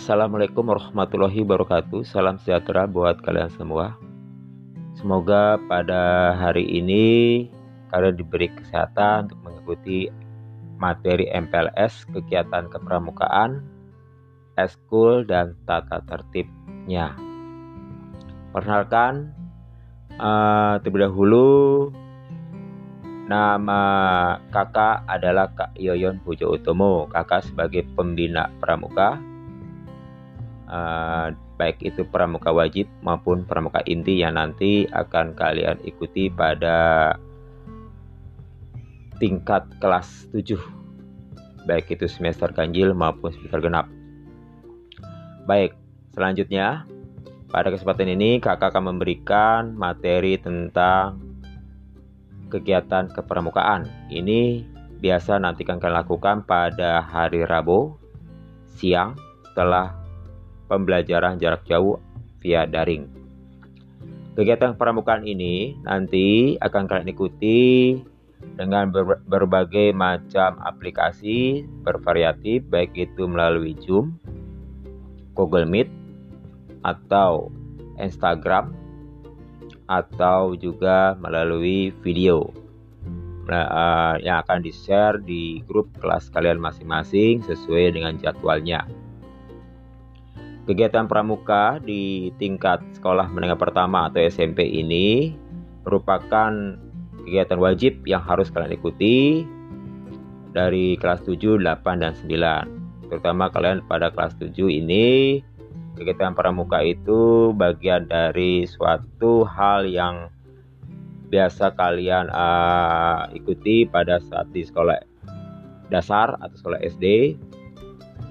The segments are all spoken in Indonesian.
Assalamualaikum warahmatullahi wabarakatuh. Salam sejahtera buat kalian semua. Semoga pada hari ini kalian diberi kesehatan untuk mengikuti materi MPLS, kegiatan kepramukaan, eskul dan tata tertibnya. Perkenalkan, uh, terlebih dahulu nama kakak adalah Kak Yoyon Pujo Utomo. Kakak sebagai pembina pramuka uh, baik itu pramuka wajib maupun pramuka inti yang nanti akan kalian ikuti pada tingkat kelas 7 baik itu semester ganjil maupun semester genap. Baik selanjutnya pada kesempatan ini kakak akan memberikan materi tentang kegiatan kepramukaan. Ini biasa nanti akan kalian lakukan pada hari Rabu siang setelah pembelajaran jarak jauh via daring. Kegiatan pramukaan ini nanti akan kalian ikuti dengan ber berbagai macam aplikasi bervariatif baik itu melalui Zoom, Google Meet, atau Instagram atau juga melalui video nah, yang akan di-share di grup kelas kalian masing-masing sesuai dengan jadwalnya. Kegiatan pramuka di tingkat sekolah menengah pertama atau SMP ini merupakan kegiatan wajib yang harus kalian ikuti dari kelas 7, 8, dan 9. Terutama kalian pada kelas 7 ini kegiatan pramuka itu bagian dari suatu hal yang biasa kalian uh, ikuti pada saat di sekolah dasar atau sekolah SD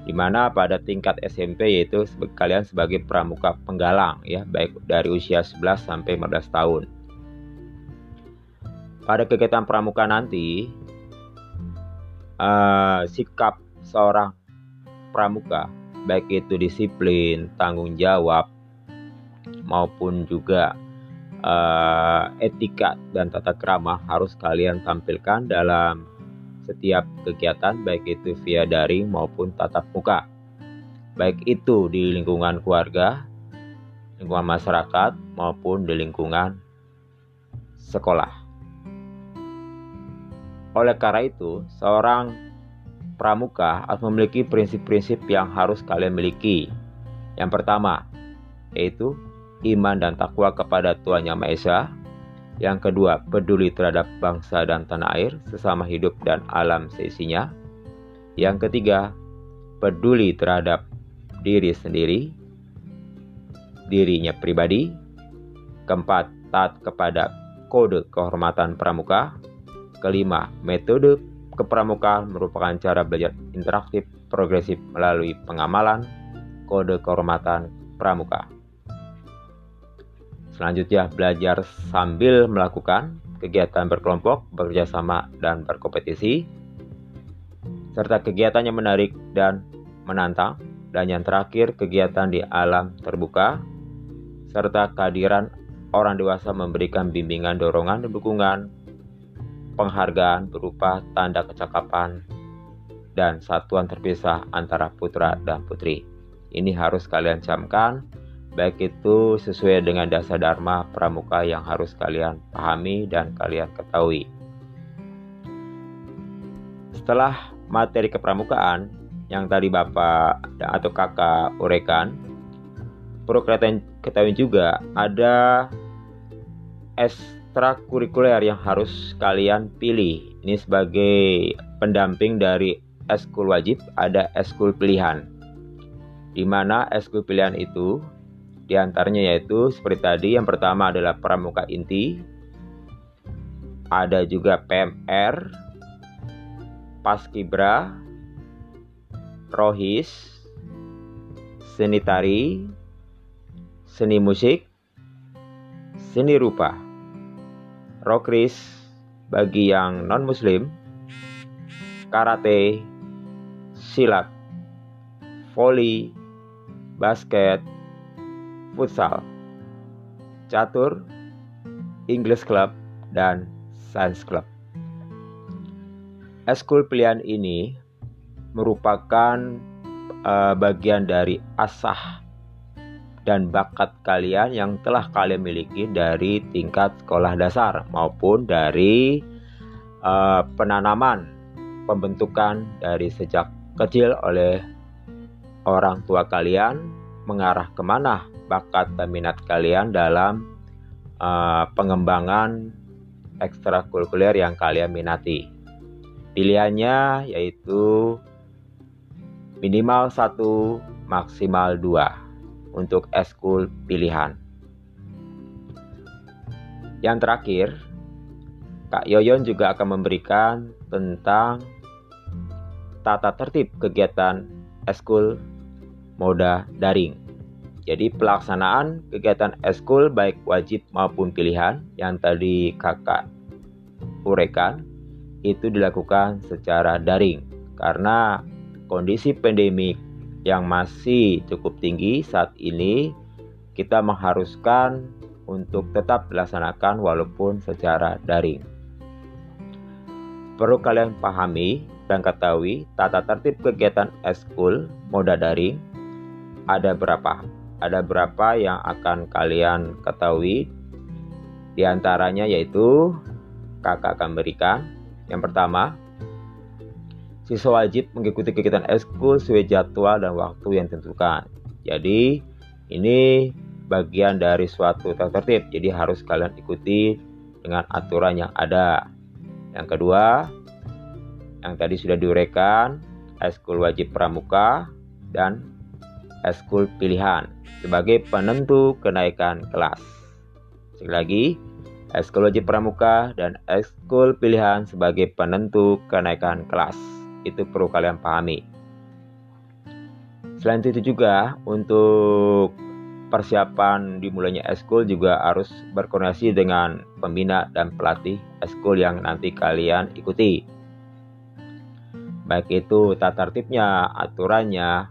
di mana pada tingkat SMP yaitu kalian sebagai pramuka penggalang ya baik dari usia 11 sampai 15 tahun. Pada kegiatan pramuka nanti uh, sikap seorang pramuka baik itu disiplin, tanggung jawab maupun juga uh, etika dan tata krama harus kalian tampilkan dalam setiap kegiatan baik itu via daring maupun tatap muka. Baik itu di lingkungan keluarga, lingkungan masyarakat maupun di lingkungan sekolah. Oleh karena itu, seorang pramuka harus memiliki prinsip-prinsip yang harus kalian miliki. Yang pertama, yaitu iman dan takwa kepada Tuhan Yang Maha Esa. Yang kedua, peduli terhadap bangsa dan tanah air, sesama hidup dan alam seisinya. Yang ketiga, peduli terhadap diri sendiri, dirinya pribadi. Keempat, taat kepada kode kehormatan pramuka. Kelima, metode kepramukaan merupakan cara belajar interaktif progresif melalui pengamalan kode kehormatan pramuka. Selanjutnya, belajar sambil melakukan kegiatan berkelompok, bekerja sama, dan berkompetisi, serta kegiatan yang menarik dan menantang, dan yang terakhir, kegiatan di alam terbuka, serta kehadiran orang dewasa memberikan bimbingan, dorongan, dan dukungan, penghargaan berupa tanda kecakapan, dan satuan terpisah antara putra dan putri. Ini harus kalian camkan baik itu sesuai dengan dasar dharma pramuka yang harus kalian pahami dan kalian ketahui. Setelah materi kepramukaan yang tadi Bapak atau Kakak uraikan, perlu kalian ketahui juga ada ekstrakurikuler yang harus kalian pilih. Ini sebagai pendamping dari eskul wajib, ada eskul pilihan. Di mana eskul pilihan itu di antaranya yaitu seperti tadi yang pertama adalah pramuka inti, ada juga PMR, Paskibra, Rohis, seni tari, seni musik, seni rupa, rokris bagi yang non muslim, karate, silat, voli, basket, futsal, catur, English Club, dan Science Club. Eskul pilihan ini merupakan uh, bagian dari asah dan bakat kalian yang telah kalian miliki dari tingkat sekolah dasar maupun dari uh, penanaman pembentukan dari sejak kecil oleh orang tua kalian mengarah ke mana bakat dan minat kalian dalam uh, pengembangan ekstrakurikuler yang kalian minati. Pilihannya yaitu minimal satu, maksimal dua untuk eskul pilihan. Yang terakhir, Kak Yoyon juga akan memberikan tentang tata tertib kegiatan eskul moda daring. Jadi pelaksanaan kegiatan eskul baik wajib maupun pilihan yang tadi kakak uraikan itu dilakukan secara daring karena kondisi pandemik yang masih cukup tinggi saat ini kita mengharuskan untuk tetap dilaksanakan walaupun secara daring. Perlu kalian pahami dan ketahui tata tertib kegiatan eskul moda daring ada berapa? Ada berapa yang akan kalian ketahui? Di antaranya yaitu kakak akan berikan. Yang pertama, siswa wajib mengikuti kegiatan eskul sesuai jadwal dan waktu yang ditentukan. Jadi, ini bagian dari suatu tertib. Jadi harus kalian ikuti dengan aturan yang ada. Yang kedua, yang tadi sudah diuraikan, eskul wajib pramuka dan eskul pilihan sebagai penentu kenaikan kelas. Sekali lagi, eskul wajib pramuka dan eskul pilihan sebagai penentu kenaikan kelas. Itu perlu kalian pahami. Selain itu juga untuk persiapan dimulainya eskul juga harus berkoordinasi dengan pembina dan pelatih eskul yang nanti kalian ikuti. Baik itu tata tertibnya, aturannya,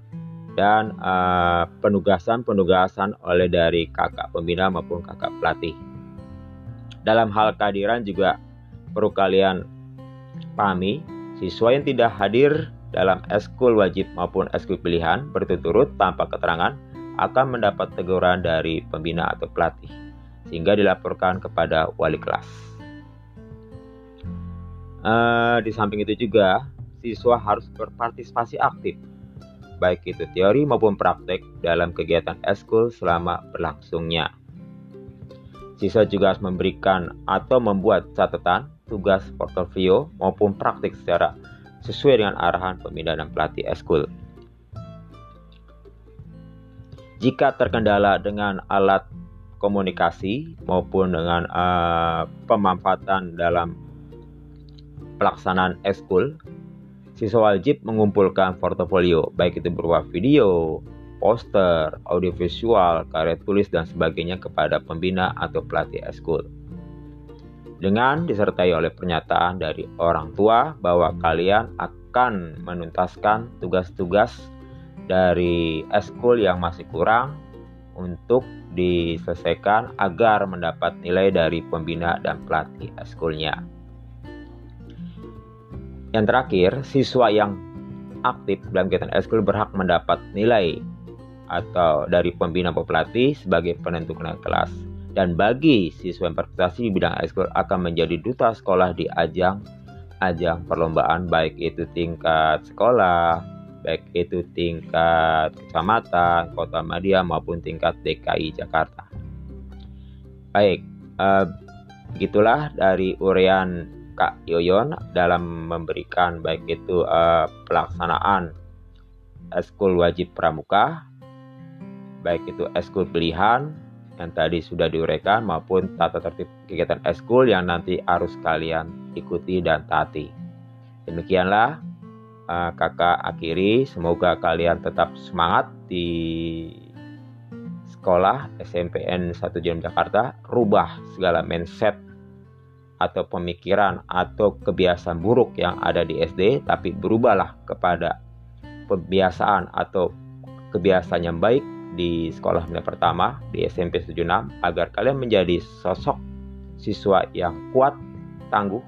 dan eh, penugasan-penugasan uh, oleh dari kakak pembina maupun kakak pelatih. Dalam hal kehadiran juga perlu kalian pahami, siswa yang tidak hadir dalam eskul wajib maupun eskul pilihan berturut-turut tanpa keterangan akan mendapat teguran dari pembina atau pelatih sehingga dilaporkan kepada wali kelas. Uh, di samping itu juga siswa harus berpartisipasi aktif baik itu teori maupun praktek dalam kegiatan eskul selama berlangsungnya. Siswa juga harus memberikan atau membuat catatan, tugas portofolio maupun praktik secara sesuai dengan arahan pembina dan pelatih eskul. Jika terkendala dengan alat komunikasi maupun dengan uh, pemanfaatan dalam pelaksanaan eskul, siswa wajib mengumpulkan portofolio, baik itu berupa video, poster, audiovisual, karya tulis, dan sebagainya kepada pembina atau pelatih eskul. Dengan disertai oleh pernyataan dari orang tua bahwa kalian akan menuntaskan tugas-tugas dari eskul yang masih kurang untuk diselesaikan agar mendapat nilai dari pembina dan pelatih eskulnya. Yang terakhir, siswa yang aktif dalam kegiatan eskul berhak mendapat nilai atau dari pembina pelatih sebagai penentu kenaikan kelas. Dan bagi siswa yang berprestasi di bidang eskul akan menjadi duta sekolah di ajang ajang perlombaan baik itu tingkat sekolah, baik itu tingkat kecamatan, kota media maupun tingkat DKI Jakarta. Baik, uh, begitulah dari urian Kak Yoyon dalam memberikan baik itu uh, pelaksanaan eskul wajib pramuka, baik itu eskul pilihan yang tadi sudah diuraikan maupun tata tertib kegiatan eskul yang nanti harus kalian ikuti dan taati. Demikianlah uh, kakak akhiri, semoga kalian tetap semangat di sekolah SMPN 1 Jam Jakarta, rubah segala mindset atau pemikiran atau kebiasaan buruk yang ada di SD, tapi berubahlah kepada kebiasaan atau kebiasaan yang baik di sekolah menengah pertama di SMP 76 agar kalian menjadi sosok siswa yang kuat, tangguh,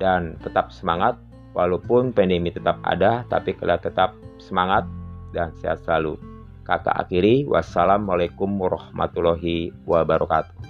dan tetap semangat walaupun pandemi tetap ada tapi kalian tetap semangat dan sehat selalu. Kakak akhiri, wassalamualaikum warahmatullahi wabarakatuh.